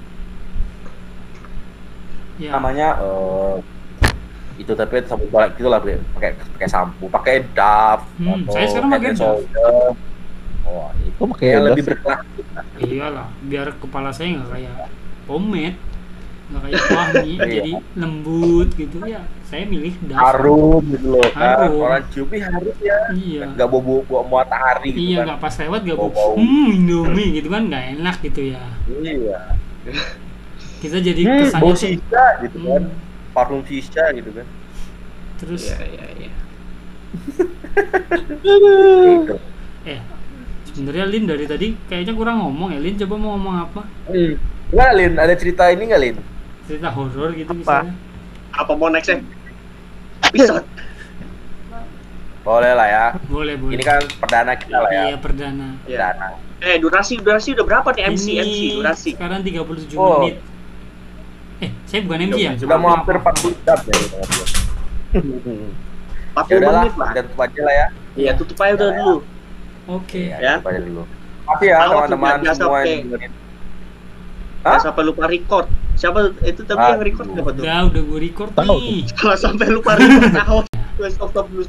Speaker 2: Ya,
Speaker 1: namanya eh, itu tapi sabun colek gitu lah pakai pakai sampo, pakai Dove
Speaker 2: Hmm,
Speaker 1: atau
Speaker 2: saya sekarang pakai.
Speaker 1: Shoulder. Oh, itu yang
Speaker 4: Dove
Speaker 1: lebih berkelas.
Speaker 2: iyalah, biar kepala saya nggak kayak pomade, nggak kayak mie,
Speaker 1: Iya.
Speaker 2: jadi lembut gitu ya. Saya milih Dove.
Speaker 1: harum gitu loh kan
Speaker 2: Harum.
Speaker 1: orang cium ih harum ya
Speaker 2: Iya.
Speaker 1: nggak bau bau bau matahari gitu
Speaker 2: Iya,
Speaker 1: kan
Speaker 2: nggak pas lewat nggak bau.
Speaker 1: Bau-bau.
Speaker 2: Hmm, Indomie gitu kan nggak enak gitu ya.
Speaker 1: iya
Speaker 2: Kita jadi
Speaker 1: hmm,
Speaker 2: kesannya
Speaker 1: bau sisa gitu kan
Speaker 2: Hmm,
Speaker 1: parfum sisa gitu kan
Speaker 2: terus
Speaker 3: Iya, iya, iya.
Speaker 2: eh sebenarnya Lin dari tadi kayaknya kurang ngomong ya Lin coba mau ngomong apa
Speaker 1: hmm. Nggak, Lin ada cerita ini nggak Lin
Speaker 2: cerita horor gitu
Speaker 5: Apa?
Speaker 2: misalnya
Speaker 3: Apa mau nextnya? Bisa.
Speaker 1: boleh lah ya
Speaker 2: boleh boleh
Speaker 1: ini kan perdana kita lah ya
Speaker 2: iya perdana
Speaker 3: Ya.
Speaker 1: perdana
Speaker 3: Eh, durasi durasi udah berapa nih MC
Speaker 2: Ini
Speaker 3: MC durasi?
Speaker 2: sekarang 37
Speaker 1: Oh.
Speaker 2: menit eh saya bukan MC ya
Speaker 1: sudah mau hampir
Speaker 2: maaf.
Speaker 1: 40 jam ya kita ngobrol.
Speaker 3: 40
Speaker 1: ya
Speaker 3: menit lah.
Speaker 1: dan tutup aja lah ya
Speaker 3: Iya, tutup aja udah dulu.
Speaker 2: Oke
Speaker 3: Ya.
Speaker 1: tutup aja dulu makasih ya teman-teman semua
Speaker 3: oke.
Speaker 1: yang Hah?
Speaker 3: sampai lupa record. Siapa itu tadi
Speaker 1: Ah,
Speaker 3: yang record siapa tuh?
Speaker 2: udah udah gue record
Speaker 6: Tahu
Speaker 2: nih
Speaker 3: Kalau sampai lupa record, awas. Gue stop stop dulu.